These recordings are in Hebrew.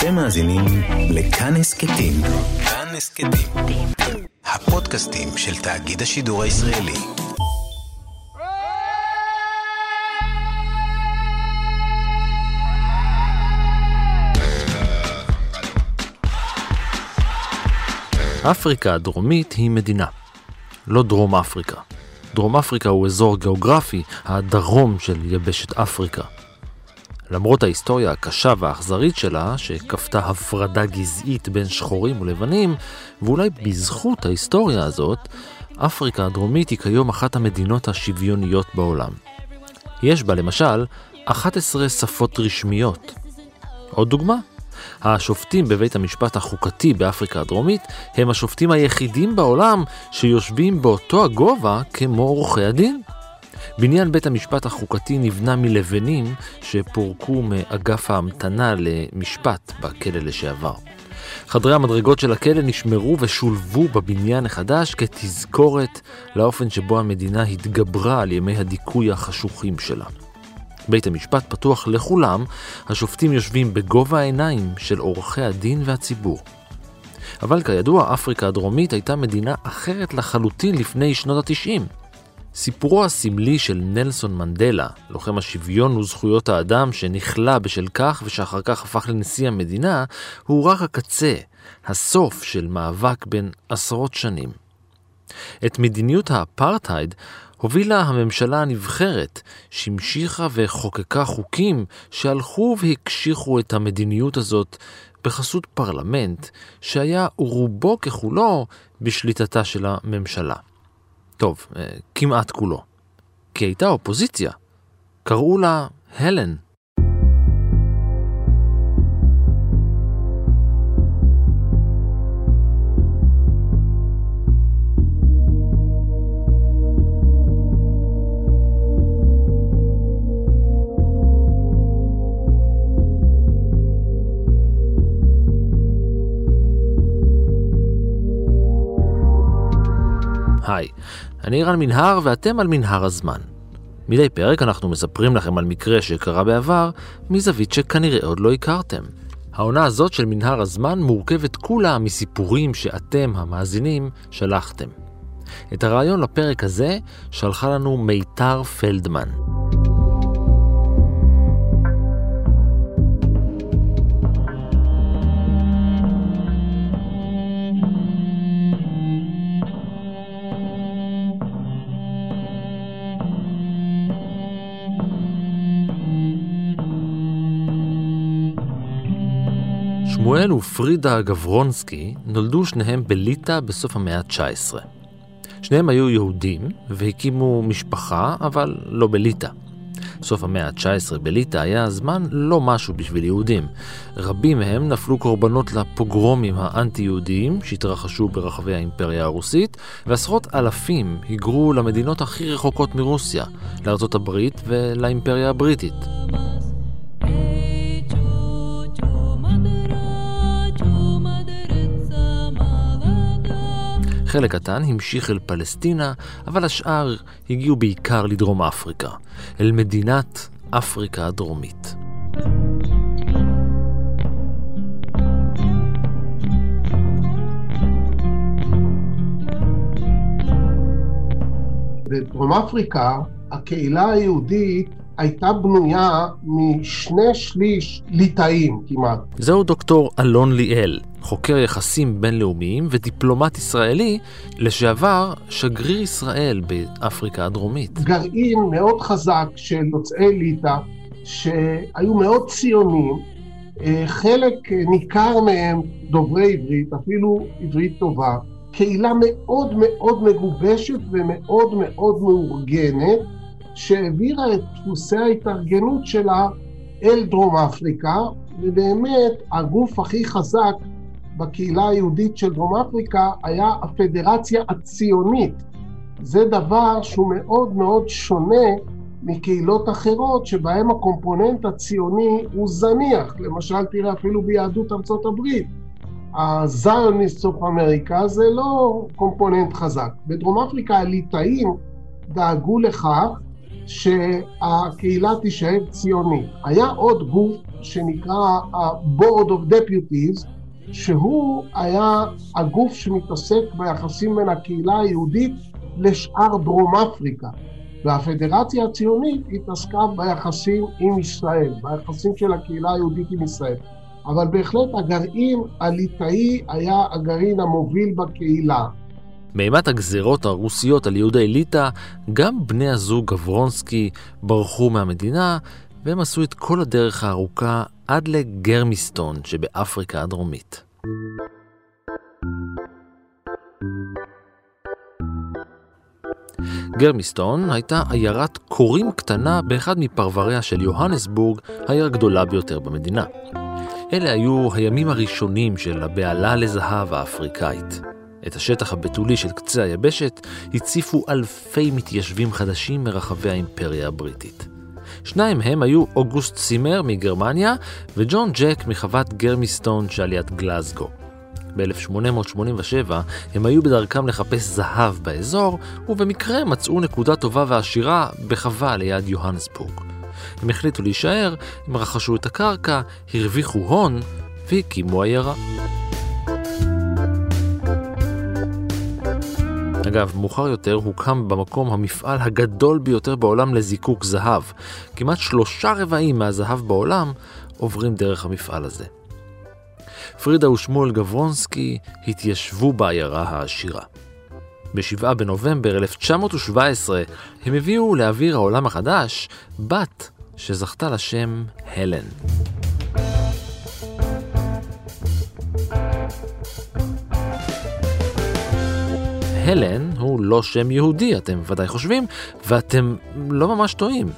אתם מאזינים לכאן הסכתים. כאן הסכתים. הפודקאסטים של תאגיד השידור הישראלי. אפריקה הדרומית היא מדינה, לא דרום אפריקה. דרום אפריקה הוא אזור גיאוגרפי, הדרום של יבשת אפריקה. למרות ההיסטוריה הקשה והאכזרית שלה, שכפתה הפרדה גזעית בין שחורים ולבנים, ואולי בזכות ההיסטוריה הזאת, אפריקה הדרומית היא כיום אחת המדינות השוויוניות בעולם. יש בה למשל 11 שפות רשמיות. עוד דוגמה, השופטים בבית המשפט החוקתי באפריקה הדרומית הם השופטים היחידים בעולם שיושבים באותו הגובה כמו עורכי הדין. בניין בית המשפט החוקתי נבנה מלבנים שפורקו מאגף ההמתנה למשפט בכלא לשעבר. חדרי המדרגות של הכלא נשמרו ושולבו בבניין החדש כתזכורת לאופן שבו המדינה התגברה על ימי הדיכוי החשוכים שלה. בית המשפט פתוח לכולם, השופטים יושבים בגובה העיניים של עורכי הדין והציבור. אבל כידוע, אפריקה הדרומית הייתה מדינה אחרת לחלוטין לפני שנות התשעים. סיפורו הסמלי של נלסון מנדלה, לוחם השוויון וזכויות האדם שנכלא בשל כך ושאחר כך הפך לנשיא המדינה, הוא רק הקצה, הסוף של מאבק בין עשרות שנים. את מדיניות האפרטהייד הובילה הממשלה הנבחרת, שהמשיכה וחוקקה חוקים שהלכו והקשיחו את המדיניות הזאת בחסות פרלמנט, שהיה רובו ככולו בשליטתה של הממשלה. טוב, אה, כמעט כולו. כי הייתה אופוזיציה. קראו לה הלן. היי, אני רן מנהר ואתם על מנהר הזמן. מדי פרק אנחנו מספרים לכם על מקרה שקרה בעבר, מזווית שכנראה עוד לא הכרתם. העונה הזאת של מנהר הזמן מורכבת כולה מסיפורים שאתם, המאזינים, שלחתם. את הרעיון לפרק הזה שלחה לנו מיתר פלדמן. שמואל ופרידה גברונסקי נולדו שניהם בליטא בסוף המאה ה-19. שניהם היו יהודים והקימו משפחה, אבל לא בליטא. סוף המאה ה-19 בליטא היה זמן לא משהו בשביל יהודים. רבים מהם נפלו קורבנות לפוגרומים האנטי-יהודיים שהתרחשו ברחבי האימפריה הרוסית, ועשרות אלפים היגרו למדינות הכי רחוקות מרוסיה, לארצות הברית ולאימפריה הבריטית. חלק קטן המשיך אל פלסטינה, אבל השאר הגיעו בעיקר לדרום אפריקה, אל מדינת אפריקה הדרומית. בדרום אפריקה הקהילה היהודית הייתה בנויה משני שליש ליטאים כמעט. זהו דוקטור אלון ליאל, חוקר יחסים בינלאומיים ודיפלומט ישראלי, לשעבר שגריר ישראל באפריקה הדרומית. גרעין מאוד חזק של יוצאי ליטא, שהיו מאוד ציונים, אה, חלק ניכר מהם דוברי עברית, אפילו עברית טובה, קהילה מאוד מאוד מגובשת ומאוד מאוד מאורגנת. שהעבירה את דפוסי ההתארגנות שלה אל דרום אפריקה, ובאמת הגוף הכי חזק בקהילה היהודית של דרום אפריקה היה הפדרציה הציונית. זה דבר שהוא מאוד מאוד שונה מקהילות אחרות שבהן הקומפוננט הציוני הוא זניח. למשל, תראה אפילו ביהדות ארצות הברית. הזיוניסט סוף אמריקה זה לא קומפוננט חזק. בדרום אפריקה הליטאים דאגו לכך שהקהילה תישאר ציונית. היה עוד גוף שנקרא ה-Board of Deputies, שהוא היה הגוף שמתעסק ביחסים בין הקהילה היהודית לשאר דרום אפריקה. והפדרציה הציונית התעסקה ביחסים עם ישראל, ביחסים של הקהילה היהודית עם ישראל. אבל בהחלט הגרעין הליטאי היה הגרעין המוביל בקהילה. מאימת הגזרות הרוסיות על יהודי ליטא, גם בני הזוג גברונסקי ברחו מהמדינה, והם עשו את כל הדרך הארוכה עד לגרמיסטון שבאפריקה הדרומית. גרמיסטון הייתה עיירת קורים קטנה באחד מפרבריה של יוהנסבורג, העיר הגדולה ביותר במדינה. אלה היו הימים הראשונים של הבהלה לזהב האפריקאית. את השטח הבתולי של קצה היבשת הציפו אלפי מתיישבים חדשים מרחבי האימפריה הבריטית. שניים הם היו אוגוסט סימר מגרמניה וג'ון ג'ק מחוות גרמיסטון שעל יד גלזגו. ב-1887 הם היו בדרכם לחפש זהב באזור, ובמקרה מצאו נקודה טובה ועשירה בחווה ליד יוהנסבורג. הם החליטו להישאר, הם רכשו את הקרקע, הרוויחו הון והקימו עיירה. אגב, מאוחר יותר הוקם במקום המפעל הגדול ביותר בעולם לזיקוק זהב. כמעט שלושה רבעים מהזהב בעולם עוברים דרך המפעל הזה. פרידה ושמואל גברונסקי התיישבו בעיירה העשירה. ב-7 בנובמבר 1917 הם הביאו לאוויר העולם החדש בת שזכתה לשם הלן. הלן הוא לא שם יהודי, אתם ודאי חושבים, ואתם לא ממש טועים.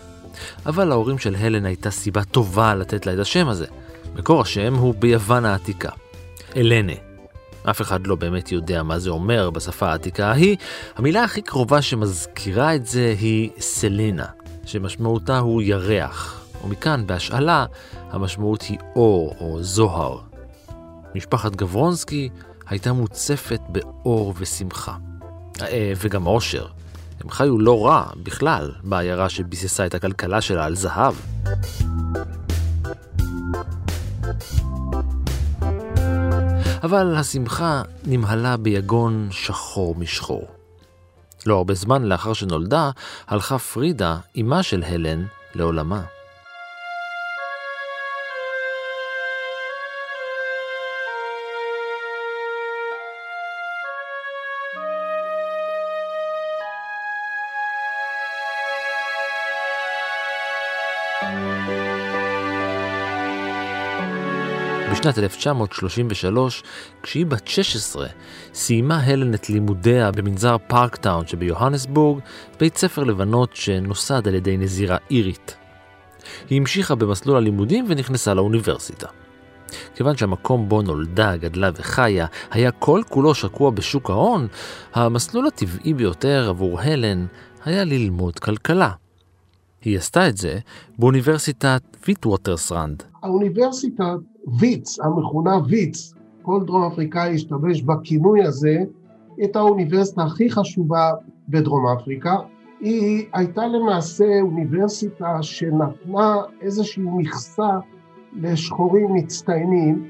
אבל להורים של הלן הייתה סיבה טובה לתת לה את השם הזה. מקור השם הוא ביוון העתיקה. אלנה. אף אחד לא באמת יודע מה זה אומר בשפה העתיקה ההיא. המילה הכי קרובה שמזכירה את זה היא סלינה, שמשמעותה הוא ירח, ומכאן בהשאלה המשמעות היא אור או זוהר. משפחת גברונסקי הייתה מוצפת באור ושמחה. אה, וגם עושר. הם חיו לא רע בכלל בעיירה שביססה את הכלכלה שלה על זהב. אבל השמחה נמהלה ביגון שחור משחור. לא הרבה זמן לאחר שנולדה, הלכה פרידה, אמה של הלן, לעולמה. בשנת 1933, כשהיא בת 16, סיימה הלן את לימודיה במנזר פארקטאון שביוהנסבורג, בית ספר לבנות שנוסד על ידי נזירה אירית. היא המשיכה במסלול הלימודים ונכנסה לאוניברסיטה. כיוון שהמקום בו נולדה, גדלה וחיה, היה כל כולו שקוע בשוק ההון, המסלול הטבעי ביותר עבור הלן היה ללמוד כלכלה. היא עשתה את זה באוניברסיטת ויטווטרסרנד. האוניברסיטה וויטס, המכונה וויטס, כל דרום אפריקאי השתמש בכינוי הזה, את האוניברסיטה הכי חשובה בדרום אפריקה. היא הייתה למעשה אוניברסיטה שנתנה איזושהי מכסה לשחורים מצטיינים,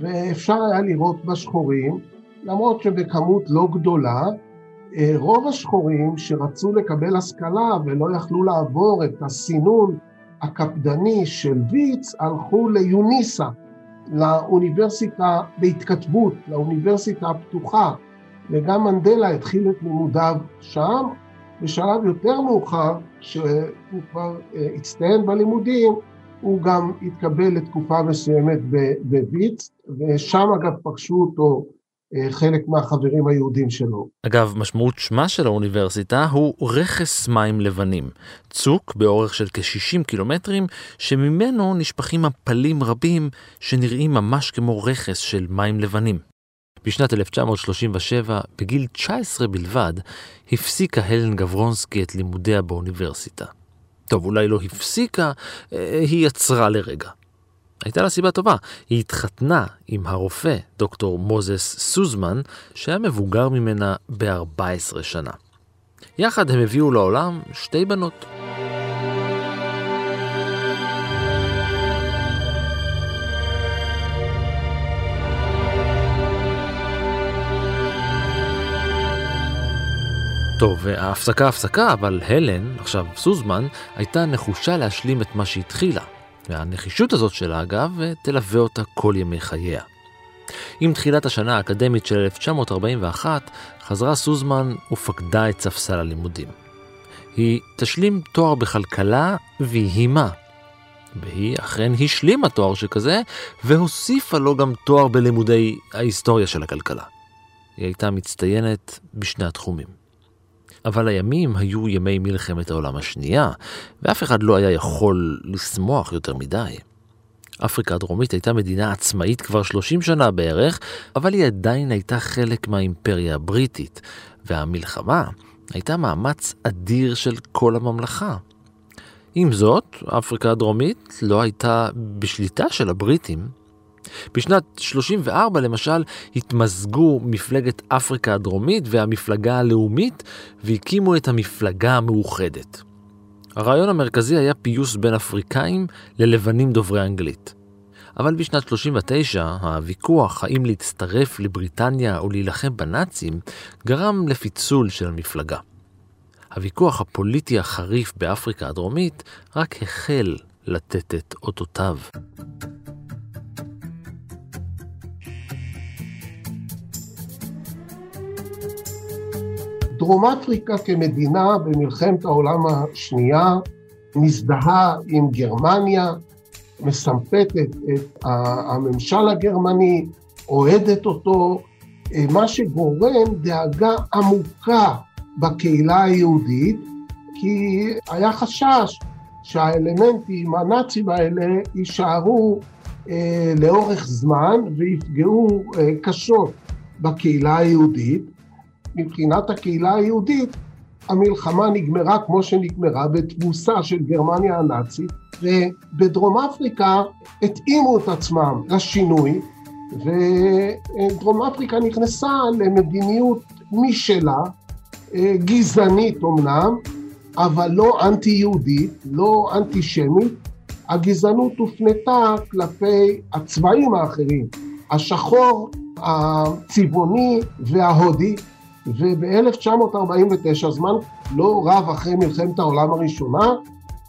ואפשר היה לראות בשחורים, למרות שבכמות לא גדולה, רוב השחורים שרצו לקבל השכלה ולא יכלו לעבור את הסינון הקפדני של ויץ, הלכו ליוניסה, לאוניברסיטה בהתכתבות, לאוניברסיטה הפתוחה, וגם מנדלה התחיל את לימודיו שם. בשלב יותר מאוחר, כשהוא כבר אה, הצטיין בלימודים, הוא גם התקבל לתקופה מסוימת בוויץ, ושם אגב פגשו אותו אה, חלק מהחברים היהודים שלו. אגב, משמעות שמה של האוניברסיטה הוא רכס מים לבנים, צוק באורך של כ-60 קילומטרים, שממנו נשפכים מפלים רבים שנראים ממש כמו רכס של מים לבנים. בשנת 1937, בגיל 19 בלבד, הפסיקה הלן גברונסקי את לימודיה באוניברסיטה. טוב, אולי לא הפסיקה, אה, היא יצרה לרגע. הייתה לה סיבה טובה, היא התחתנה עם הרופא דוקטור מוזס סוזמן, שהיה מבוגר ממנה ב-14 שנה. יחד הם הביאו לעולם שתי בנות. טוב, ההפסקה הפסקה, אבל הלן, עכשיו סוזמן, הייתה נחושה להשלים את מה שהתחילה. והנחישות הזאת שלה, אגב, תלווה אותה כל ימי חייה. עם תחילת השנה האקדמית של 1941, חזרה סוזמן ופקדה את ספסל הלימודים. היא תשלים תואר בכלכלה ויהי מה. והיא אכן השלימה תואר שכזה, והוסיפה לו גם תואר בלימודי ההיסטוריה של הכלכלה. היא הייתה מצטיינת בשני התחומים. אבל הימים היו ימי מלחמת העולם השנייה, ואף אחד לא היה יכול לשמוח יותר מדי. אפריקה הדרומית הייתה מדינה עצמאית כבר 30 שנה בערך, אבל היא עדיין הייתה חלק מהאימפריה הבריטית, והמלחמה הייתה מאמץ אדיר של כל הממלכה. עם זאת, אפריקה הדרומית לא הייתה בשליטה של הבריטים. בשנת 34 למשל התמזגו מפלגת אפריקה הדרומית והמפלגה הלאומית והקימו את המפלגה המאוחדת. הרעיון המרכזי היה פיוס בין אפריקאים ללבנים דוברי אנגלית. אבל בשנת 39 הוויכוח האם להצטרף לבריטניה או להילחם בנאצים גרם לפיצול של המפלגה. הוויכוח הפוליטי החריף באפריקה הדרומית רק החל לתת את אותותיו. דרום אפריקה כמדינה במלחמת העולם השנייה מזדהה עם גרמניה, מסמפתת את הממשל הגרמני, אוהדת אותו, מה שגורם דאגה עמוקה בקהילה היהודית, כי היה חשש שהאלמנטים הנאצים האלה יישארו אה, לאורך זמן ויפגעו אה, קשות בקהילה היהודית. מבחינת הקהילה היהודית, המלחמה נגמרה כמו שנגמרה בתבוסה של גרמניה הנאצית, ובדרום אפריקה התאימו את עצמם לשינוי, ודרום אפריקה נכנסה למדיניות משלה, גזענית אמנם, אבל לא אנטי-יהודית, לא אנטישמית. הגזענות הופנתה כלפי הצבעים האחרים, השחור, הצבעוני וההודי, וב-1949, זמן לא רב אחרי מלחמת העולם הראשונה,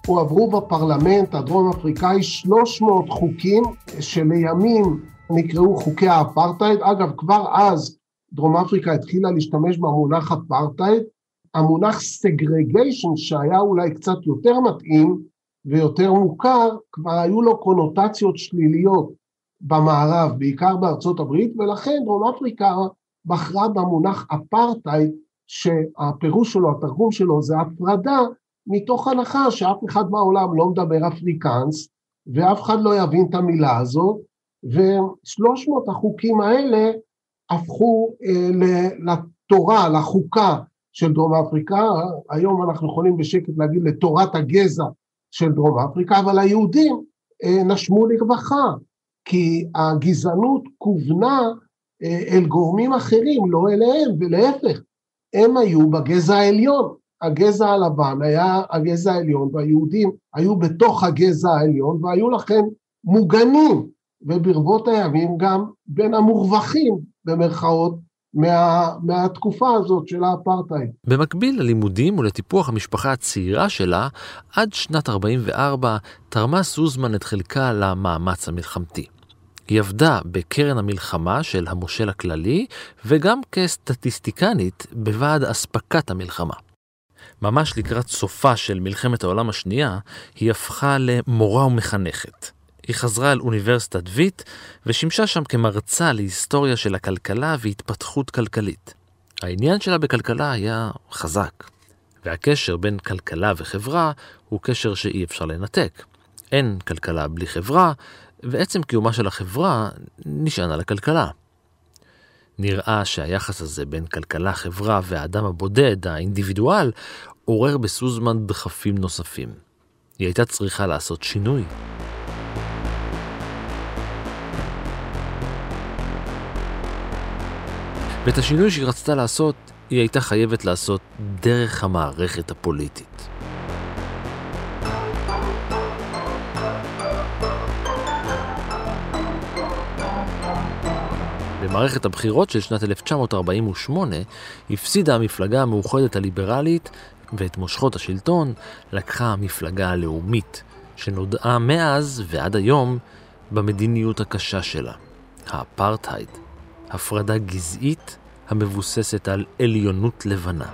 הועברו בפרלמנט הדרום אפריקאי 300 חוקים שלימים נקראו חוקי האפרטהייד. אגב, כבר אז דרום אפריקה התחילה להשתמש במונח אפרטהייד. המונח segregation, שהיה אולי קצת יותר מתאים ויותר מוכר, כבר היו לו קונוטציות שליליות במערב, בעיקר בארצות הברית, ולכן דרום אפריקה בחרה במונח אפרטהייד, שהפירוש שלו, התרגום שלו זה הפרדה, מתוך הנחה שאף אחד בעולם לא מדבר אפריקאנס, ואף אחד לא יבין את המילה הזאת, ושלוש מאות החוקים האלה הפכו אה, לתורה, לחוקה של דרום אפריקה, היום אנחנו יכולים בשקט להגיד לתורת הגזע של דרום אפריקה, אבל היהודים אה, נשמו לרווחה, כי הגזענות כוונה אל גורמים אחרים, לא אליהם, ולהפך, הם היו בגזע העליון. הגזע הלבן היה הגזע העליון, והיהודים היו בתוך הגזע העליון, והיו לכן מוגנים, וברבות הימים גם בין המורווחים, במרכאות, מה, מהתקופה הזאת של האפרטהייד. במקביל ללימודים ולטיפוח המשפחה הצעירה שלה, עד שנת 44 תרמה סוזמן את חלקה למאמץ המלחמתי. היא עבדה בקרן המלחמה של המושל הכללי, וגם כסטטיסטיקנית בוועד אספקת המלחמה. ממש לקראת סופה של מלחמת העולם השנייה, היא הפכה למורה ומחנכת. היא חזרה אל אוניברסיטת ויט ושימשה שם כמרצה להיסטוריה של הכלכלה והתפתחות כלכלית. העניין שלה בכלכלה היה חזק, והקשר בין כלכלה וחברה הוא קשר שאי אפשר לנתק. אין כלכלה בלי חברה, ועצם קיומה של החברה נשען על הכלכלה. נראה שהיחס הזה בין כלכלה, חברה והאדם הבודד, האינדיבידואל, עורר בסוזמן דחפים נוספים. היא הייתה צריכה לעשות שינוי. ואת השינוי שהיא רצתה לעשות, היא הייתה חייבת לעשות דרך המערכת הפוליטית. במערכת הבחירות של שנת 1948 הפסידה המפלגה המאוחדת הליברלית ואת מושכות השלטון לקחה המפלגה הלאומית, שנודעה מאז ועד היום במדיניות הקשה שלה, האפרטהייד, הפרדה גזעית המבוססת על עליונות לבנה.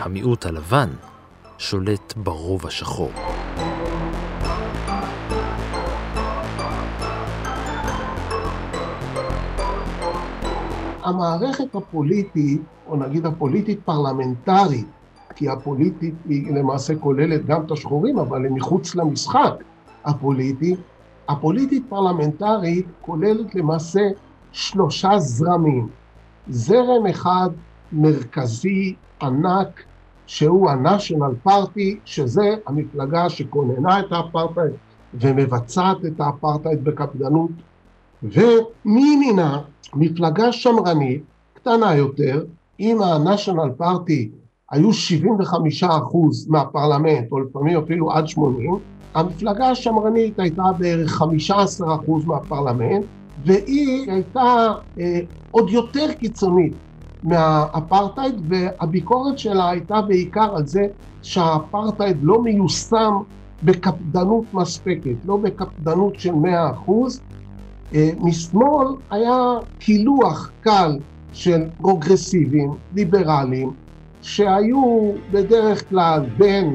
המיעוט הלבן שולט ברוב השחור. המערכת הפוליטית, או נגיד הפוליטית פרלמנטרית, כי הפוליטית היא למעשה כוללת גם את השחורים, אבל הם מחוץ למשחק הפוליטי, הפוליטית פרלמנטרית כוללת למעשה שלושה זרמים. זרם אחד מרכזי, ענק, שהוא ה-National Party, שזה המפלגה שכוננה את האפרטהייד ומבצעת את האפרטהייד בקפדנות, ומימינה מפלגה שמרנית, קטנה יותר, אם ה-National Party היו 75% מהפרלמנט, או לפעמים אפילו עד 80, המפלגה השמרנית הייתה בערך 15% מהפרלמנט, והיא הייתה אה, עוד יותר קיצונית מהאפרטהייד, והביקורת שלה הייתה בעיקר על זה שהאפרטהייד לא מיושם בקפדנות מספקת, לא בקפדנות של 100%. אה, משמאל היה קילוח קל של פרוגרסיבים, ליברליים, שהיו בדרך כלל בין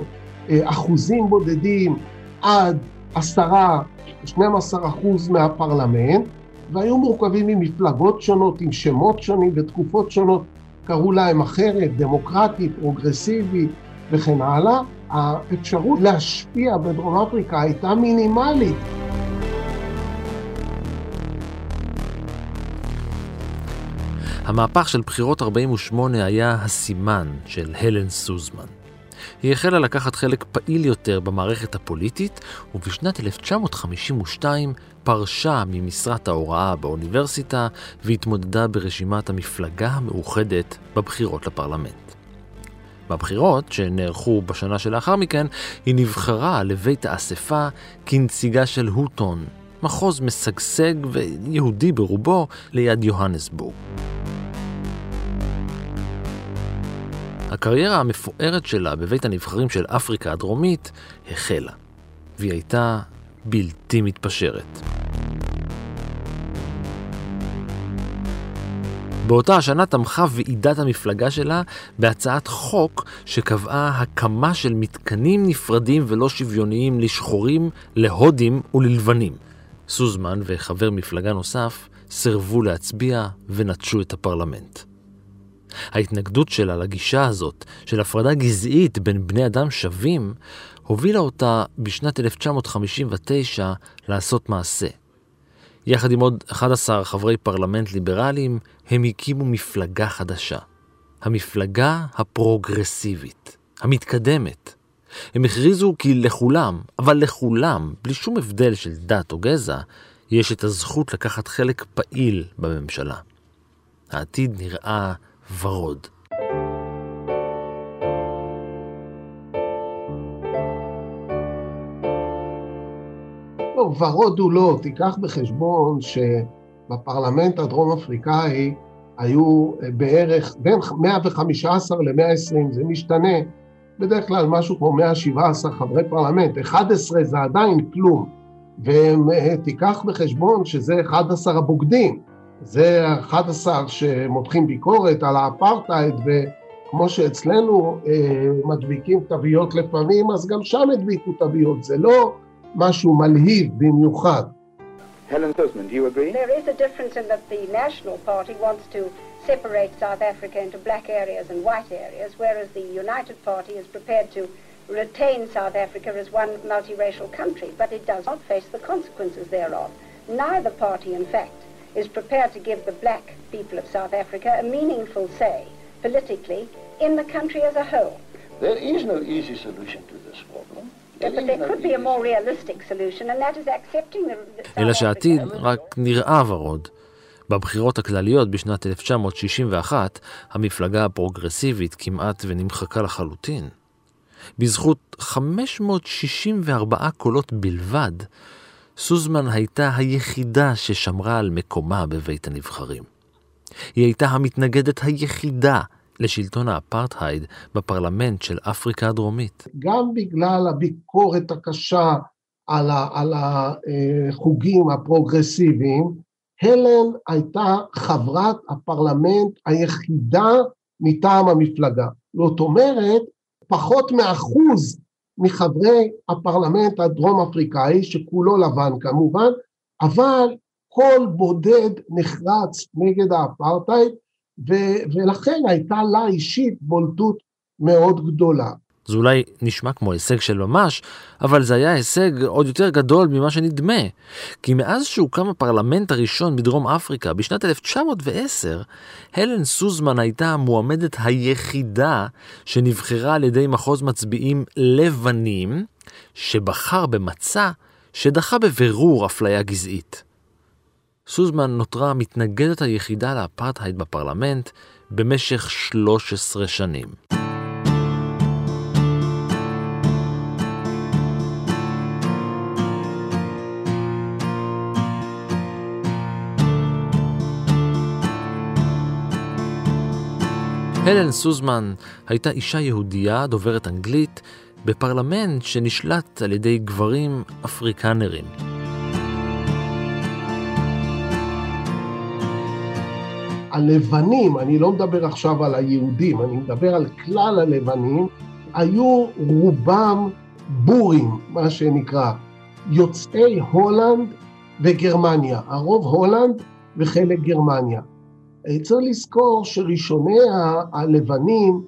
אה, אחוזים בודדים עד עשרה, 12 אחוז מהפרלמנט, והיו מורכבים ממפלגות שונות, עם שמות שונים ותקופות שונות, קראו להם אחרת, דמוקרטי, פרוגרסיבי וכן הלאה. האפשרות להשפיע בדרום אפריקה הייתה מינימלית. המהפך של בחירות 48 היה הסימן של הלן סוזמן. היא החלה לקחת חלק פעיל יותר במערכת הפוליטית, ובשנת 1952 פרשה ממשרת ההוראה באוניברסיטה והתמודדה ברשימת המפלגה המאוחדת בבחירות לפרלמנט. בבחירות, שנערכו בשנה שלאחר מכן, היא נבחרה לבית האספה כנציגה של הוטון, מחוז משגשג ויהודי ברובו ליד יוהנסבורג. הקריירה המפוארת שלה בבית הנבחרים של אפריקה הדרומית החלה, והיא הייתה בלתי מתפשרת. באותה השנה תמכה ועידת המפלגה שלה בהצעת חוק שקבעה הקמה של מתקנים נפרדים ולא שוויוניים לשחורים, להודים וללבנים. סוזמן וחבר מפלגה נוסף סירבו להצביע ונטשו את הפרלמנט. ההתנגדות שלה לגישה הזאת של הפרדה גזעית בין בני אדם שווים, הובילה אותה בשנת 1959 לעשות מעשה. יחד עם עוד 11 חברי פרלמנט ליברליים, הם הקימו מפלגה חדשה. המפלגה הפרוגרסיבית, המתקדמת. הם הכריזו כי לכולם, אבל לכולם, בלי שום הבדל של דת או גזע, יש את הזכות לקחת חלק פעיל בממשלה. העתיד נראה ורוד. לא, ורוד הוא לא, תיקח בחשבון שבפרלמנט הדרום אפריקאי היו בערך בין 115 ל-120, זה משתנה, בדרך כלל משהו כמו 117 חברי פרלמנט, 11 זה עדיין כלום, ותיקח בחשבון שזה 11 הבוגדים, זה 11 שמותחים ביקורת על האפרטהייד, וכמו שאצלנו אה, מדביקים תוויות לפעמים, אז גם שם הדביקו תוויות, זה לא משהו מלהיב במיוחד. Helen Sosman, do you agree? There is a difference in that the National Party wants to separate South Africa into black areas and white areas, whereas the United Party is prepared to retain South Africa as one multiracial country, but it does not face the consequences thereof. Neither party, in fact, is prepared to give the black people of South Africa a meaningful say, politically, in the country as a whole. There is no easy solution to this problem. But there could be a more realistic solution, and that is accepting the... אלא שהעתיד רק נראה ורוד. בבחירות הכלליות בשנת 1961, המפלגה הפרוגרסיבית כמעט ונמחקה לחלוטין. בזכות 564 קולות בלבד, סוזמן הייתה היחידה ששמרה על מקומה בבית הנבחרים. היא הייתה המתנגדת היחידה לשלטון האפרטהייד בפרלמנט של אפריקה הדרומית. גם בגלל הביקורת הקשה על, ה, על החוגים הפרוגרסיביים, הלן הייתה חברת הפרלמנט היחידה מטעם המפלגה. זאת אומרת, פחות מאחוז מחברי הפרלמנט הדרום אפריקאי, שכולו לבן כמובן, אבל קול בודד נחרץ נגד האפרטהייד, ולכן הייתה לה אישית בולטות מאוד גדולה. זה אולי נשמע כמו הישג של ממש, אבל זה היה הישג עוד יותר גדול ממה שנדמה. כי מאז שהוקם הפרלמנט הראשון בדרום אפריקה בשנת 1910, הלן סוזמן הייתה המועמדת היחידה שנבחרה על ידי מחוז מצביעים לבנים, שבחר במצע שדחה בבירור אפליה גזעית. סוזמן נותרה המתנגדת היחידה לאפרטהייד בפרלמנט במשך 13 שנים. הלן סוזמן הייתה אישה יהודייה דוברת אנגלית בפרלמנט שנשלט על ידי גברים אפריקנרים. הלבנים, אני לא מדבר עכשיו על היהודים, אני מדבר על כלל הלבנים, היו רובם בורים, מה שנקרא, יוצאי הולנד וגרמניה, הרוב הולנד וחלק גרמניה. אה, צריך לזכור שראשוני הלבנים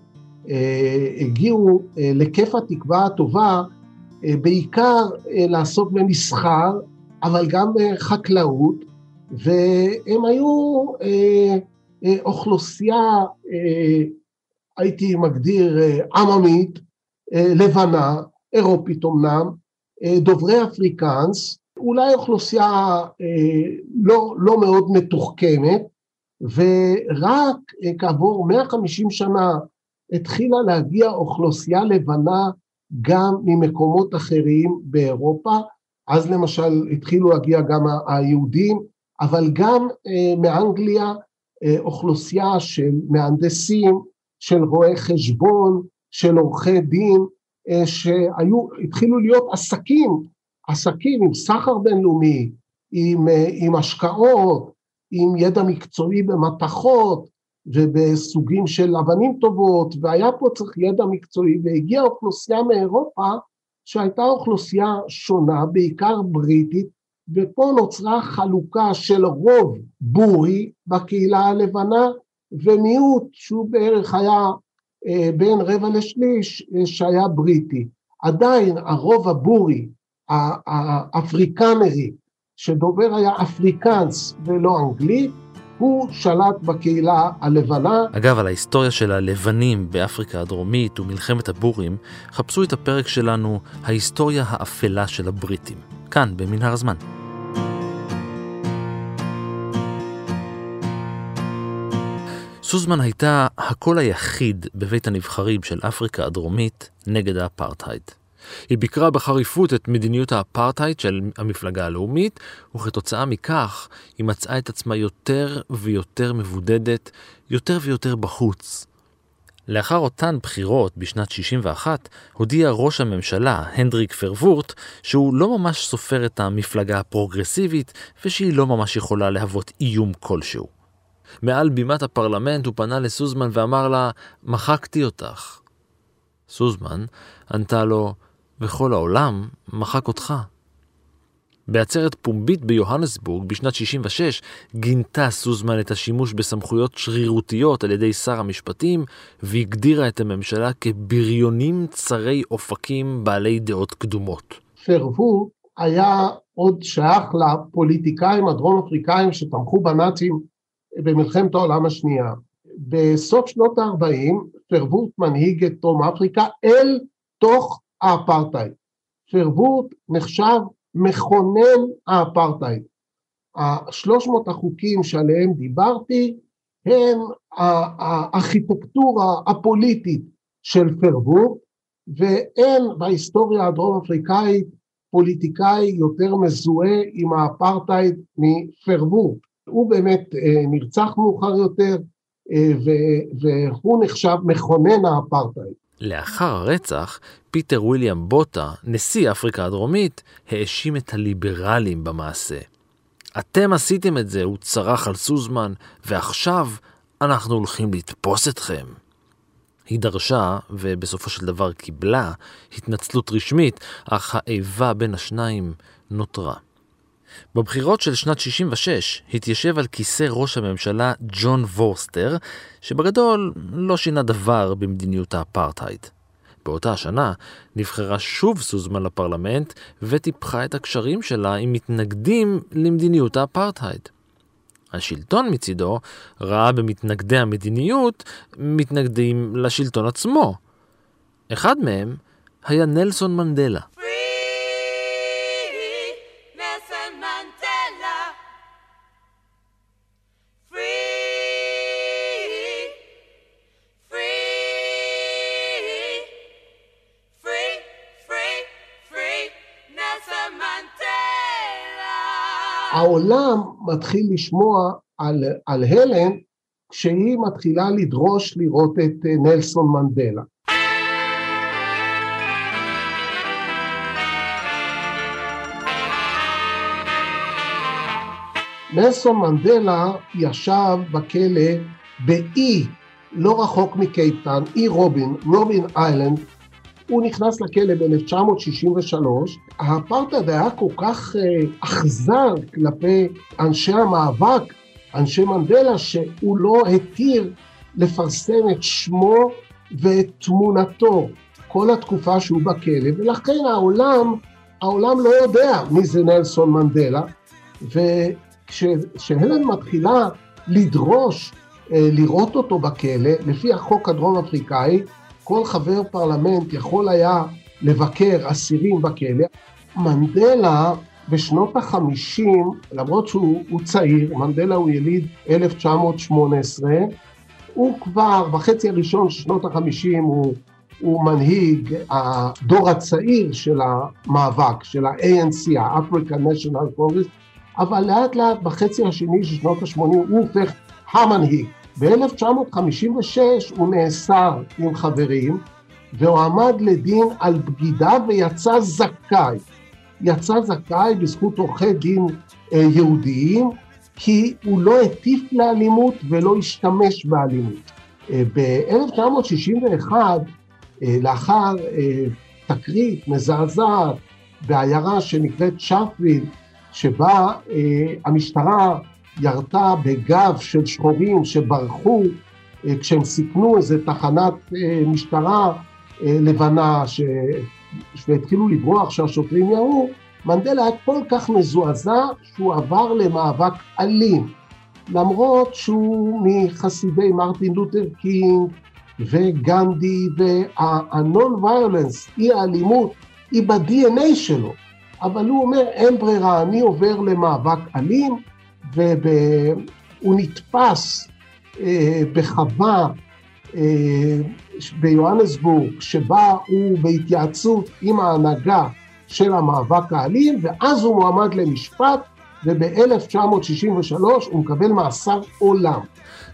אה, הגיעו אה, לכיף התקווה הטובה בעיקר לעסוק במסחר, אבל גם בחקלאות, והם היו אוכלוסייה, הייתי מגדיר עממית, לבנה, אירופית אמנם, דוברי אפריקאנס, אולי אוכלוסייה לא, לא מאוד מתוחכמת, ורק אה, כעבור 150 שנה התחילה להגיע אוכלוסייה לבנה גם ממקומות אחרים באירופה, אז למשל התחילו להגיע גם היהודים, אבל גם אה, מאנגליה אה, אוכלוסייה של מהנדסים, של רואי חשבון, של עורכי דין, שהיו, התחילו להיות עסקים, עסקים עם סחר בינלאומי, עם, עם השקעות, עם ידע מקצועי במתכות ובסוגים של אבנים טובות, והיה פה צריך ידע מקצועי, והגיעה אוכלוסייה מאירופה שהייתה אוכלוסייה שונה, בעיקר בריטית, ופה נוצרה חלוקה של רוב בורי בקהילה הלבנה, ומיעוט שהוא בערך היה אה, בין רבע לשליש אה, שהיה בריטי. עדיין הרוב הבורי, האפריקנרי, שדובר היה אפריקאנס ולא אנגלית, הוא שלט בקהילה הלבנה. אגב, על ההיסטוריה של הלבנים באפריקה הדרומית ומלחמת הבורים, חפשו את הפרק שלנו, ההיסטוריה האפלה של הבריטים, כאן, במנהר הזמן. סוזמן הייתה הקול היחיד בבית הנבחרים של אפריקה הדרומית נגד האפרטהייד. היא ביקרה בחריפות את מדיניות האפרטהייד של המפלגה הלאומית, וכתוצאה מכך היא מצאה את עצמה יותר ויותר מבודדת, יותר ויותר בחוץ. לאחר אותן בחירות בשנת 61, הודיע ראש הממשלה, הנדריק פרוורט, שהוא לא ממש סופר את המפלגה הפרוגרסיבית, ושהיא לא ממש יכולה להוות איום כלשהו. מעל בימת הפרלמנט הוא פנה לסוזמן ואמר לה, מחקתי אותך. סוזמן ענתה לו, וכל העולם מחק אותך. בעצרת פומבית ביוהנסבורג בשנת 66 גינתה סוזמן את השימוש בסמכויות שרירותיות על ידי שר המשפטים והגדירה את הממשלה כבריונים צרי אופקים בעלי דעות קדומות. פרוו היה עוד שייך לפוליטיקאים הדרום אפריקאים שתמכו בנאצים במלחמת העולם השנייה. בסוף שנות ה-40 פרוורט מנהיג את דרום אפריקה אל תוך האפרטהייד. פרוורט נחשב מכונן האפרטהייד. השלוש מאות החוקים שעליהם דיברתי הם הארכיטקטורה הפוליטית של פרוורד ואין בהיסטוריה הדרום אפריקאית פוליטיקאי יותר מזוהה עם האפרטהייד מפרוורד. הוא באמת אה, נרצח מאוחר יותר, אה, והוא נחשב מכונן האפרטהייד. לאחר הרצח, פיטר וויליאם בוטה, נשיא אפריקה הדרומית, האשים את הליברלים במעשה. אתם עשיתם את זה, הוא צרח על סוזמן, ועכשיו אנחנו הולכים לתפוס אתכם. היא דרשה, ובסופו של דבר קיבלה, התנצלות רשמית, אך האיבה בין השניים נותרה. בבחירות של שנת 66 התיישב על כיסא ראש הממשלה ג'ון וורסטר, שבגדול לא שינה דבר במדיניות האפרטהייד. באותה השנה נבחרה שוב סוזמן לפרלמנט וטיפחה את הקשרים שלה עם מתנגדים למדיניות האפרטהייד. השלטון מצידו ראה במתנגדי המדיניות מתנגדים לשלטון עצמו. אחד מהם היה נלסון מנדלה. העולם מתחיל לשמוע על, על הלן כשהיא מתחילה לדרוש לראות את אה, נלסון מנדלה. נלסון מנדלה ישב בכלא באי לא רחוק מקייפטן, אי רובין, רובין איילנד, הוא נכנס לכלא ב-1963, האפרטהייד היה כל כך אה, אכזר כלפי אנשי המאבק, אנשי מנדלה, שהוא לא התיר לפרסם את שמו ואת תמונתו כל התקופה שהוא בכלא, ולכן העולם, העולם לא יודע מי זה נלסון מנדלה, וכשהלן מתחילה לדרוש אה, לראות אותו בכלא, לפי החוק הדרום אפריקאי, כל חבר פרלמנט יכול היה לבקר אסירים בכלא. מנדלה בשנות החמישים, למרות שהוא צעיר, מנדלה הוא יליד 1918, הוא כבר בחצי הראשון של שנות החמישים הוא, הוא מנהיג הדור הצעיר של המאבק, של ה-ANC, ה-African National Congress, אבל לאט לאט בחצי השני של שנות ה-80 הוא הופך המנהיג. ב-1956 הוא נאסר עם חברים והועמד לדין על בגידה ויצא זכאי. יצא זכאי בזכות עורכי דין אה, יהודיים כי הוא לא הטיף לאלימות ולא השתמש באלימות. אה, ב-1961, אה, לאחר תקרית מזעזעת בעיירה שנקראת שפוויל, שבה המשטרה ירתה בגב של שחורים שברחו אה, כשהם סיכנו איזה תחנת אה, משטרה אה, לבנה ש... והתחילו לברוח שהשוטרים ירו, מנדלה היה כל כך מזועזע שהוא עבר למאבק אלים, למרות שהוא מחסידי מרטין לותר קינג וגנדי והנון ויולנס, אי האלימות, היא ב-DNA שלו, אבל הוא אומר אין ברירה, אני עובר למאבק אלים והוא נתפס אה, בחווה אה, ביוהנסבורג, שבה הוא בהתייעצות עם ההנהגה של המאבק האלים, ואז הוא מועמד למשפט, וב-1963 הוא מקבל מאסר עולם.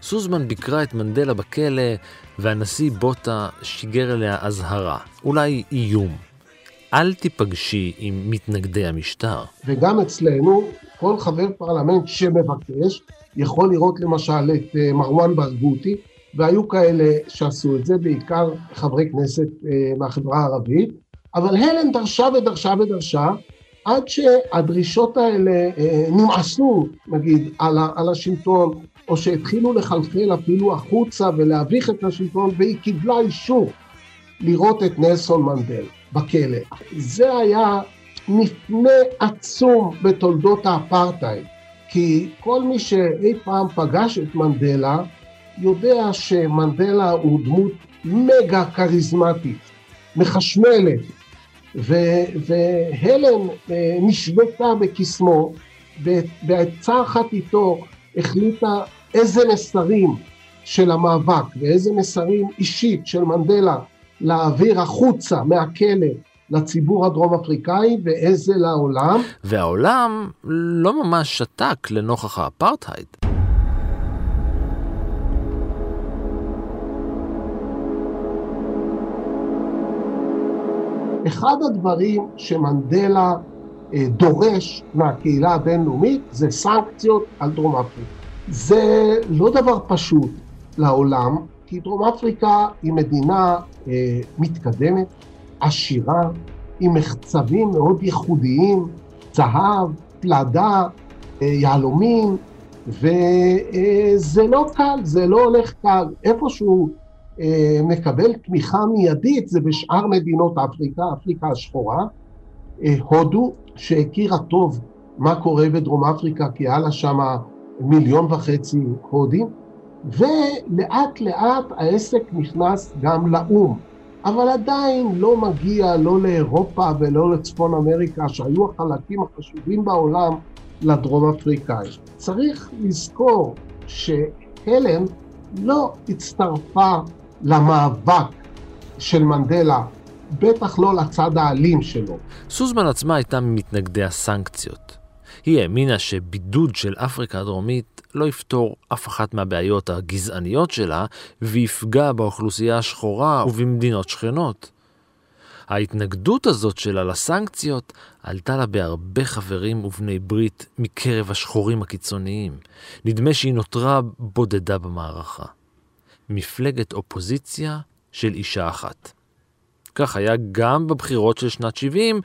סוזמן ביקרה את מנדלה בכלא, והנשיא בוטה שיגר אליה אזהרה, אולי איום. אל תיפגשי עם מתנגדי המשטר. וגם אצלנו, כל חבר פרלמנט שמבקש יכול לראות למשל את אה, מרואן ברגותי, והיו כאלה שעשו את זה, בעיקר חברי כנסת אה, מהחברה הערבית, אבל הלן דרשה ודרשה ודרשה, עד שהדרישות האלה אה, נמאסו, נגיד, על, על השלטון, או שהתחילו לחלחל אפילו החוצה ולהביך את השלטון, והיא קיבלה אישור לראות את נלסון מנדל בכלא. זה היה מפנה עצום בתולדות האפרטהייד, כי כל מי שאי פעם פגש את מנדלה, יודע שמנדלה הוא דמות מגה כריזמטית, מחשמלת, ו- והלן אה, נשבתה בקסמו, בעצה אחת איתו החליטה איזה מסרים של המאבק ואיזה מסרים אישית של מנדלה להעביר החוצה מהכלא לציבור הדרום אפריקאי ואיזה לעולם. והעולם לא ממש שתק לנוכח האפרטהייד. אחד הדברים שמנדלה אה, דורש מהקהילה הבינלאומית זה סנקציות על דרום אפריקה. זה לא דבר פשוט לעולם, כי דרום אפריקה היא מדינה אה, מתקדמת, עשירה, עם מחצבים מאוד ייחודיים, זהב, פלדה, אה, יהלומים, וזה לא קל, זה לא הולך קל. איפשהו אה, מקבל תמיכה מיידית זה בשאר מדינות אפריקה, אפריקה השחורה, אה, הודו, שהכירה טוב מה קורה בדרום אפריקה, כי היה לה שם מיליון וחצי הודים, ולאט לאט העסק נכנס גם לאו"ם. אבל עדיין לא מגיע לא לאירופה ולא לצפון אמריקה, שהיו החלקים החשובים בעולם לדרום אפריקאי. צריך לזכור שהלן לא הצטרפה למאבק של מנדלה, בטח לא לצד האלים שלו. סוזמן עצמה הייתה ממתנגדי הסנקציות. היא האמינה שבידוד של אפריקה הדרומית לא יפתור אף אחת מהבעיות הגזעניות שלה ויפגע באוכלוסייה השחורה ובמדינות שכנות. ההתנגדות הזאת שלה לסנקציות עלתה לה בהרבה חברים ובני ברית מקרב השחורים הקיצוניים. נדמה שהיא נותרה בודדה במערכה. מפלגת אופוזיציה של אישה אחת. כך היה גם בבחירות של שנת 70,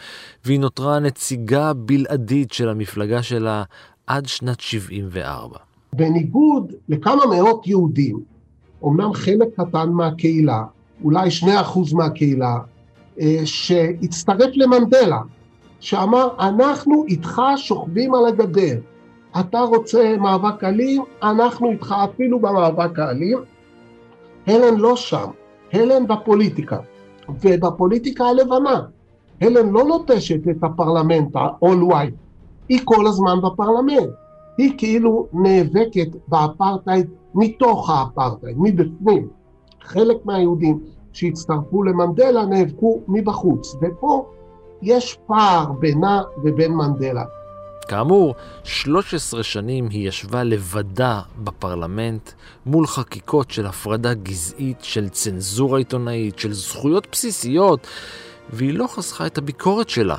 והיא נותרה נציגה בלעדית של המפלגה שלה עד שנת 74. בניגוד לכמה מאות יהודים, אמנם חלק קטן מהקהילה, אולי שני אחוז מהקהילה, אה, שהצטרף למנדלה, שאמר, אנחנו איתך שוכבים על הגדר. אתה רוצה מאבק אלים, אנחנו איתך אפילו במאבק האלים. הלן לא שם, הלן בפוליטיקה, ובפוליטיקה הלבנה. הלן לא נוטשת את הפרלמנט ה-all white, היא כל הזמן בפרלמנט. היא כאילו נאבקת באפרטהייד מתוך האפרטהייד, מבפנים. חלק מהיהודים שהצטרפו למנדלה נאבקו מבחוץ, ופה יש פער בינה ובין מנדלה. כאמור, 13 שנים היא ישבה לבדה בפרלמנט מול חקיקות של הפרדה גזעית, של צנזורה עיתונאית, של זכויות בסיסיות, והיא לא חסכה את הביקורת שלה.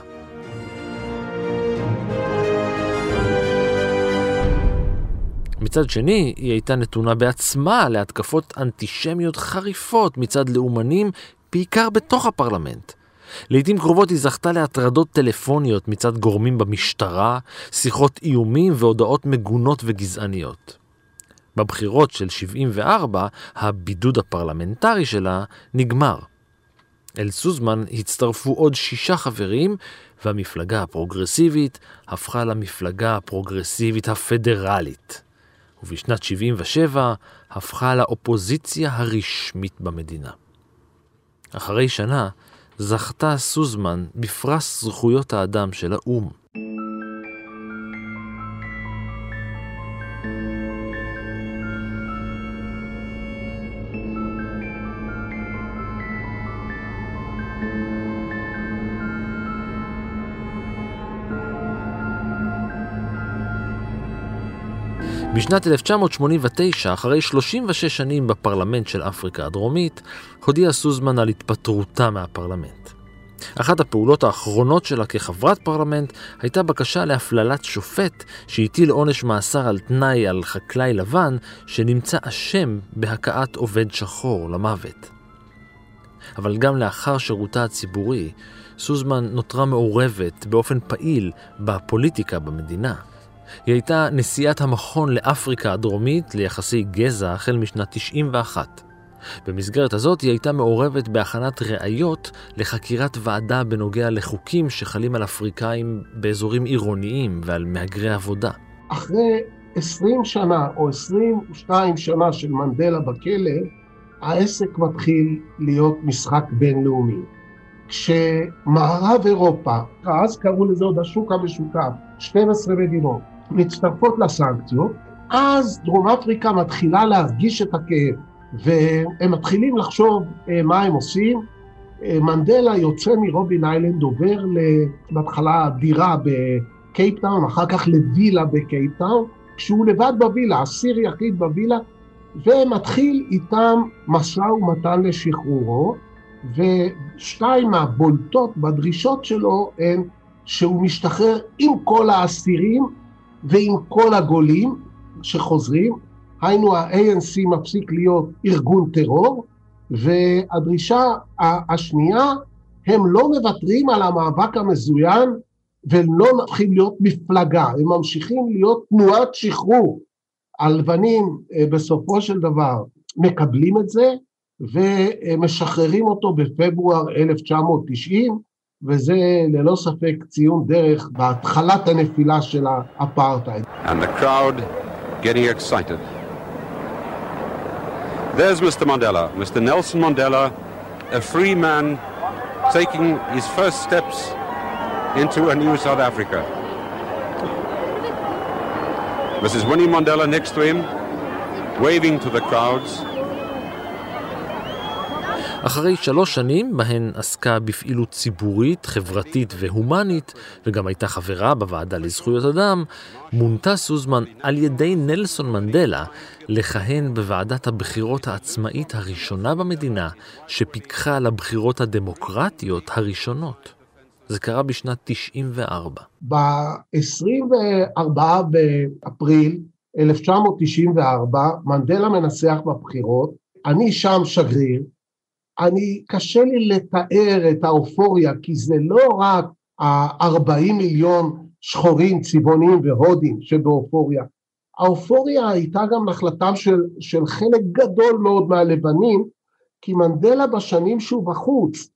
מצד שני, היא הייתה נתונה בעצמה להתקפות אנטישמיות חריפות מצד לאומנים, בעיקר בתוך הפרלמנט. לעיתים קרובות היא זכתה להטרדות טלפוניות מצד גורמים במשטרה, שיחות איומים והודעות מגונות וגזעניות. בבחירות של 74, הבידוד הפרלמנטרי שלה נגמר. אל סוזמן הצטרפו עוד שישה חברים, והמפלגה הפרוגרסיבית הפכה למפלגה הפרוגרסיבית הפדרלית. ובשנת 77 הפכה לאופוזיציה הרשמית במדינה. אחרי שנה זכתה סוזמן בפרס זכויות האדם של האו"ם. בשנת 1989, אחרי 36 שנים בפרלמנט של אפריקה הדרומית, הודיעה סוזמן על התפטרותה מהפרלמנט. אחת הפעולות האחרונות שלה כחברת פרלמנט הייתה בקשה להפללת שופט שהטיל עונש מאסר על תנאי על חקלאי לבן שנמצא אשם בהכאת עובד שחור למוות. אבל גם לאחר שירותה הציבורי, סוזמן נותרה מעורבת באופן פעיל בפוליטיקה במדינה. היא הייתה נשיאת המכון לאפריקה הדרומית ליחסי גזע החל משנת 91. במסגרת הזאת היא הייתה מעורבת בהכנת ראיות לחקירת ועדה בנוגע לחוקים שחלים על אפריקאים באזורים עירוניים ועל מהגרי עבודה. אחרי 20 שנה או 22 שנה של מנדלה בכלא, העסק מתחיל להיות משחק בינלאומי. כשמערב אירופה, אז קראו לזה עוד השוק המשותף, 12 מדינות, מצטרפות לסנקציות, אז דרום אפריקה מתחילה להרגיש את הכאב, והם מתחילים לחשוב אה, מה הם עושים, מנדלה יוצא מרובין איילנד, עובר בהתחלה דירה בקייפטאון, אחר כך לווילה בקייפטאון, כשהוא לבד בווילה, אסיר יחיד בווילה, ומתחיל איתם משא ומתן לשחרורו, ושתיים מהבולטות בדרישות שלו הן שהוא משתחרר עם כל האסירים ועם כל הגולים שחוזרים, היינו ה-ANC מפסיק להיות ארגון טרור, והדרישה השנייה, הם לא מוותרים על המאבק המזוין ולא הופכים להיות מפלגה, הם ממשיכים להיות תנועת שחרור. הלבנים אה, בסופו של דבר מקבלים את זה ומשחררים אותו בפברואר 1990, וזה ללא ספק ציון דרך בהתחלת הנפילה של האפרטהייד. And the crowd getting excited. There's Mr. Mandela, Mr. Nelson Mandela, a free man taking his first steps into a new South Africa. Mrs. Winnie Mandela next to him, waving to the crowds. אחרי שלוש שנים בהן עסקה בפעילות ציבורית, חברתית והומנית, וגם הייתה חברה בוועדה לזכויות אדם, מונתה סוזמן על ידי נלסון מנדלה לכהן בוועדת הבחירות העצמאית הראשונה במדינה, שפיקחה על הבחירות הדמוקרטיות הראשונות. זה קרה בשנת 94. ב-24 באפריל 1994, מנדלה מנסח בבחירות, אני שם שגריר, אני, קשה לי לתאר את האופוריה, כי זה לא רק ה-40 מיליון שחורים, צבעונים והודים שבאופוריה. האופוריה הייתה גם נחלתם של, של חלק גדול מאוד מהלבנים, כי מנדלה בשנים שהוא בחוץ,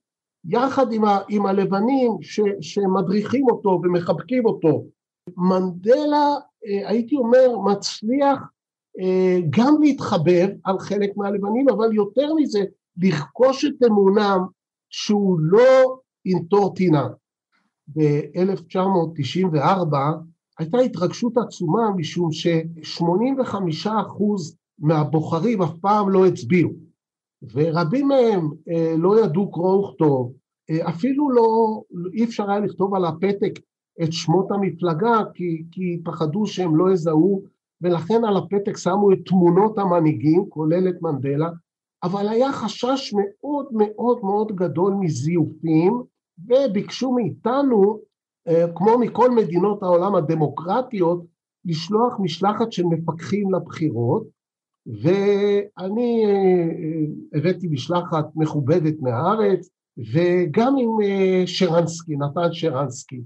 יחד עם, ה, עם הלבנים ש, שמדריכים אותו ומחבקים אותו, מנדלה, אה, הייתי אומר, מצליח אה, גם להתחבר על חלק מהלבנים, אבל יותר מזה, לרכוש את אמונם שהוא לא ינטור טינה. ב-1994 הייתה התרגשות עצומה משום ש-85% מהבוחרים אף פעם לא הצביעו ורבים מהם אה, לא ידעו קרוא וכתוב, אה, אפילו לא, אי אפשר היה לכתוב על הפתק את שמות המפלגה כי, כי פחדו שהם לא יזהו ולכן על הפתק שמו את תמונות המנהיגים כולל את מנדלה אבל היה חשש מאוד מאוד מאוד גדול מזיופים וביקשו מאיתנו, אה, כמו מכל מדינות העולם הדמוקרטיות, לשלוח משלחת של מפקחים לבחירות ואני אה, אה, הבאתי משלחת מכובדת מהארץ וגם עם שרנסקי, נתן שרנסקי.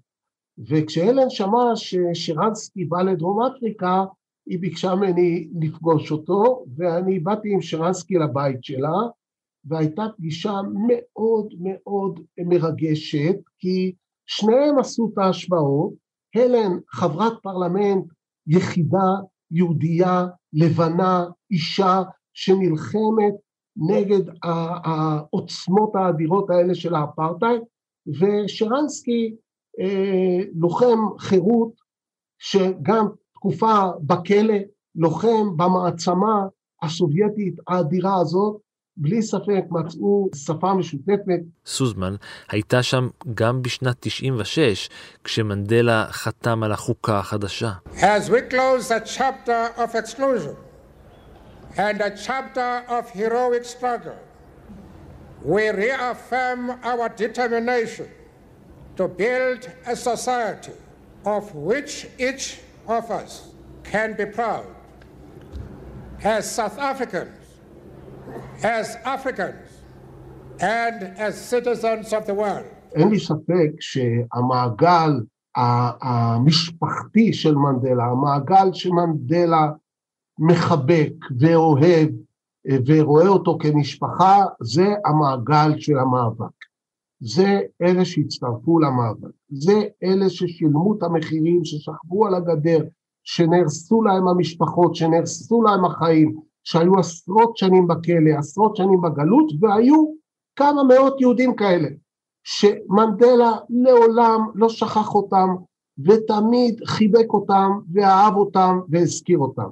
וכשאלן שמע ששרנסקי בא לדרום אפריקה היא ביקשה ממני לפגוש אותו, ואני באתי עם שרנסקי לבית שלה, והייתה פגישה מאוד מאוד מרגשת, כי שניהם עשו את ההשוואות, הלן חברת פרלמנט יחידה, יהודייה, לבנה, אישה, שנלחמת נגד העוצמות האדירות האלה של האפרטהייד, ושרנסקי אה, לוחם חירות שגם תקופה בכלא, לוחם במעצמה הסובייטית האדירה הזאת, בלי ספק מצאו שפה משותפת. סוזמן הייתה שם גם בשנת 96, כשמנדלה חתם על החוקה החדשה. As we close a chapter of exclusion and a chapter of heroic struggle, we reaffirm our determination to build a society of which each of us can be proud as South Africans, as Africans, and as citizens of the world. אין לי ספק שהמעגל המשפחתי של מנדלה, המעגל שמנדלה מחבק ואוהב ורואה אותו כמשפחה, זה המעגל של המאבק. זה אלה שהצטרפו למאבק, זה אלה ששילמו את המחירים, ששכבו על הגדר, שנהרסו להם המשפחות, שנהרסו להם החיים, שהיו עשרות שנים בכלא, עשרות שנים בגלות, והיו כמה מאות יהודים כאלה, שמנדלה לעולם לא שכח אותם, ותמיד חיבק אותם, ואהב אותם, והזכיר אותם.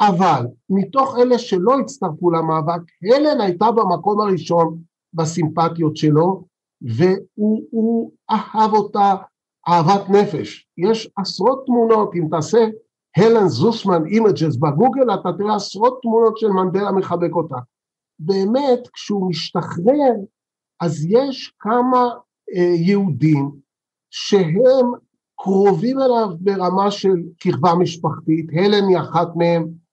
אבל מתוך אלה שלא הצטרפו למאבק, הלן הייתה במקום הראשון בסימפטיות שלו, והוא אהב אותה אהבת נפש. יש עשרות תמונות, אם תעשה הלן סוזמן images בגוגל, אתה תראה עשרות תמונות של מנדלה מחבק אותה. באמת, כשהוא משתחרר, אז יש כמה אה, יהודים שהם קרובים אליו ברמה של קרבה משפחתית, הלן היא אחת מהם.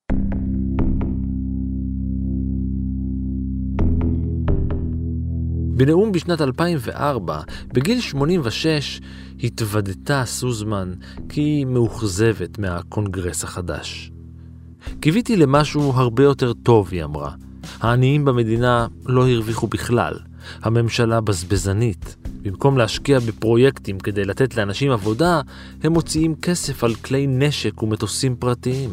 בנאום בשנת 2004, בגיל 86, התוודתה סוזמן כי היא מאוכזבת מהקונגרס החדש. קיוויתי למשהו הרבה יותר טוב, היא אמרה. העניים במדינה לא הרוויחו בכלל. הממשלה בזבזנית. במקום להשקיע בפרויקטים כדי לתת לאנשים עבודה, הם מוציאים כסף על כלי נשק ומטוסים פרטיים.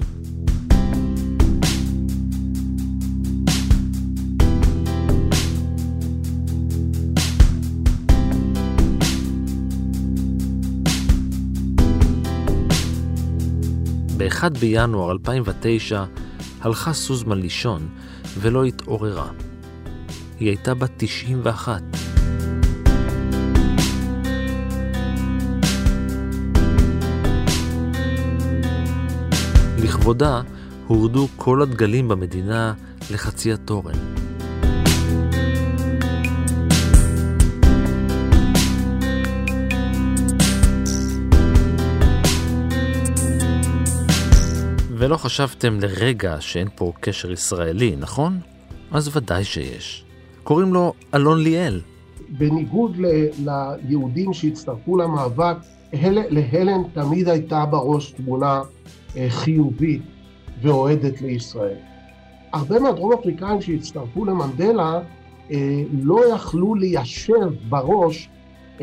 ב-1 בינואר 2009 הלכה סוזמן לישון ולא התעוררה. היא הייתה בת 91. לכבודה הורדו כל הדגלים במדינה לחצי התורן. ולא חשבתם לרגע שאין פה קשר ישראלי, נכון? אז ודאי שיש. קוראים לו אלון ליאל. בניגוד ל- ליהודים שהצטרפו למאבק, הל- להלן תמיד הייתה בראש תמונה אה, חיובית ואוהדת לישראל. הרבה מהדרום אפריקאים שהצטרפו למנדלה אה, לא יכלו ליישב בראש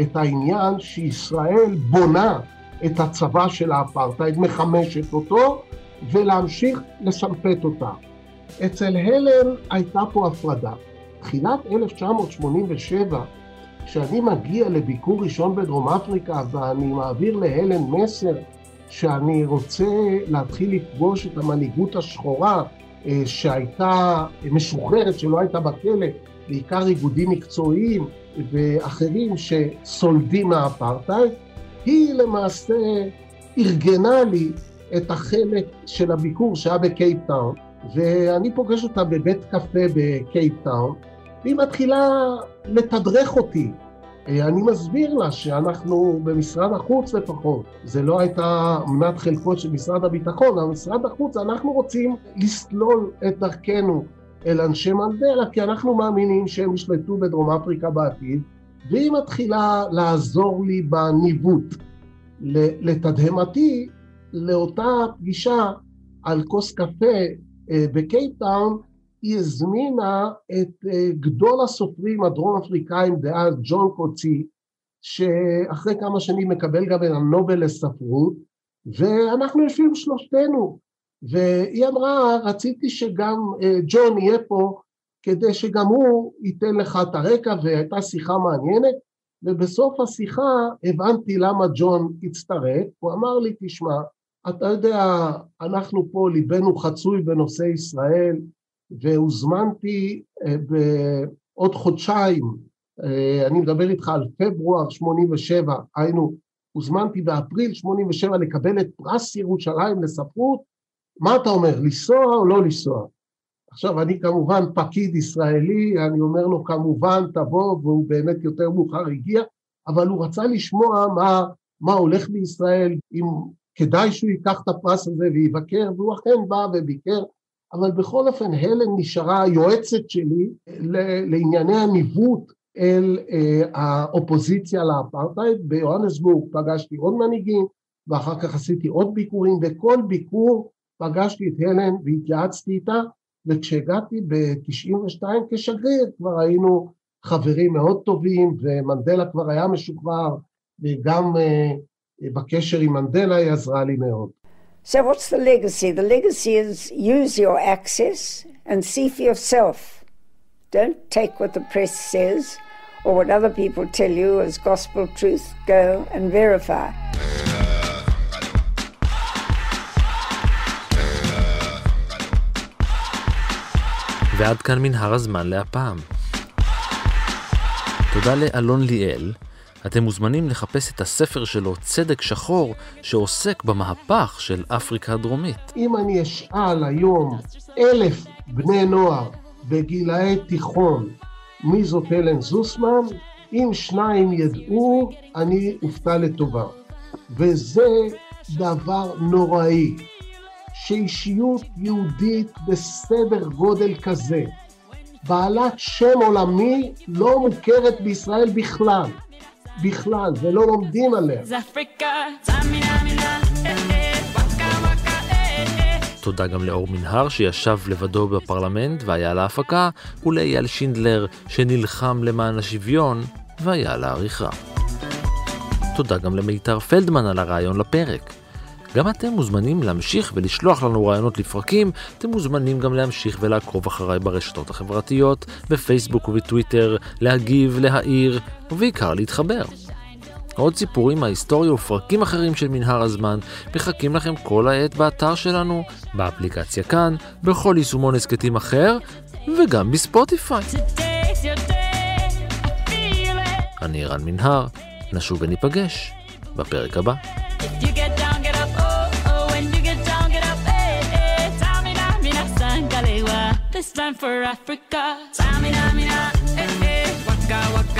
את העניין שישראל בונה את הצבא של האפרטהייד, מחמשת אותו, ולהמשיך לסמפת אותה. אצל הלן הייתה פה הפרדה. תחילת 1987, כשאני מגיע לביקור ראשון בדרום אפריקה ואני מעביר להלן מסר שאני רוצה להתחיל לפגוש את המנהיגות השחורה אה, שהייתה משוחררת, שלא הייתה בכלא, בעיקר איגודים מקצועיים ואחרים שסולדים מהאפרטהייד, היא למעשה ארגנה לי את החלק של הביקור שהיה בקייפטאון, ואני פוגש אותה בבית קפה בקייפטאון, והיא מתחילה לתדרך אותי. אני מסביר לה שאנחנו במשרד החוץ לפחות, זה לא הייתה מנת חלקו של משרד הביטחון, אבל משרד החוץ, אנחנו רוצים לסלול את דרכנו אל אנשי מנדלה, כי אנחנו מאמינים שהם ישלטו בדרום אפריקה בעתיד, והיא מתחילה לעזור לי בניווט. לתדהמתי, לאותה פגישה על כוס קפה אה, בקייפטאון, היא הזמינה את אה, גדול הסופרים הדרום אפריקאים דאז, ג'ון קוצי, שאחרי כמה שנים מקבל גם את הנובל לספרות, ואנחנו יושבים שלושתנו, והיא אמרה, רציתי שגם אה, ג'ון יהיה פה, כדי שגם הוא ייתן לך את הרקע, והייתה שיחה מעניינת, ובסוף השיחה הבנתי למה ג'ון הצטרף, הוא אמר לי, תשמע, אתה יודע, אנחנו פה, ליבנו חצוי בנושא ישראל, והוזמנתי אה, בעוד חודשיים, אה, אני מדבר איתך על פברואר 87, היינו, הוזמנתי באפריל 87 לקבל את פרס ירושלים לספרות, מה אתה אומר, לנסוע או לא לנסוע? עכשיו, אני כמובן פקיד ישראלי, אני אומר לו כמובן תבוא, והוא באמת יותר מאוחר הגיע, אבל הוא רצה לשמוע מה, מה הולך בישראל, אם כדאי שהוא ייקח את הפרס הזה ויבקר, והוא אכן בא וביקר, אבל בכל אופן הלן נשארה היועצת שלי לענייני הניווט אל אה, האופוזיציה לאפרטהייד, ביוהנסבורג פגשתי עוד מנהיגים, ואחר כך עשיתי עוד ביקורים, בכל ביקור פגשתי את הלן והתייעצתי איתה, וכשהגעתי ב-92 כשגריר כבר היינו חברים מאוד טובים, ומנדלה כבר היה משוחרר, וגם אה, בקשר עם מנדלה היא עזרה לי מאוד. So what's the legacy? The legacy is use your access and see for yourself. Don't take what the press says or what other people tell you as gospel truth. Go and verify. ועד כאן מנהר הזמן להפעם. תודה לאלון ליאל. אתם מוזמנים לחפש את הספר שלו, צדק שחור, שעוסק במהפך של אפריקה הדרומית. אם אני אשאל היום אלף בני נוער בגילאי תיכון מי זאת אלן זוסמן, אם שניים ידעו, אני אופתע לטובה. וזה דבר נוראי, שאישיות יהודית בסדר גודל כזה, בעלת שם עולמי, לא מוכרת בישראל בכלל. בכלל, ולא לומדים עליה. תודה גם לאור מנהר שישב לבדו בפרלמנט והיה על ההפקה, ולאייל שינדלר שנלחם למען השוויון והיה על העריכה. תודה גם למיתר פלדמן על הרעיון לפרק. גם אתם מוזמנים להמשיך ולשלוח לנו רעיונות לפרקים, אתם מוזמנים גם להמשיך ולעקוב אחריי ברשתות החברתיות, בפייסבוק ובטוויטר, להגיב, להעיר, ובעיקר להתחבר. עוד סיפורים מההיסטוריה ופרקים אחרים של מנהר הזמן מחכים לכם כל העת באתר שלנו, באפליקציה כאן, בכל יישומון הסכתים אחר, וגם בספוטיפיי. אני רן מנהר, נשוב וניפגש בפרק הבא. This time for Africa. Samina, mina, eh, eh, waka, waka,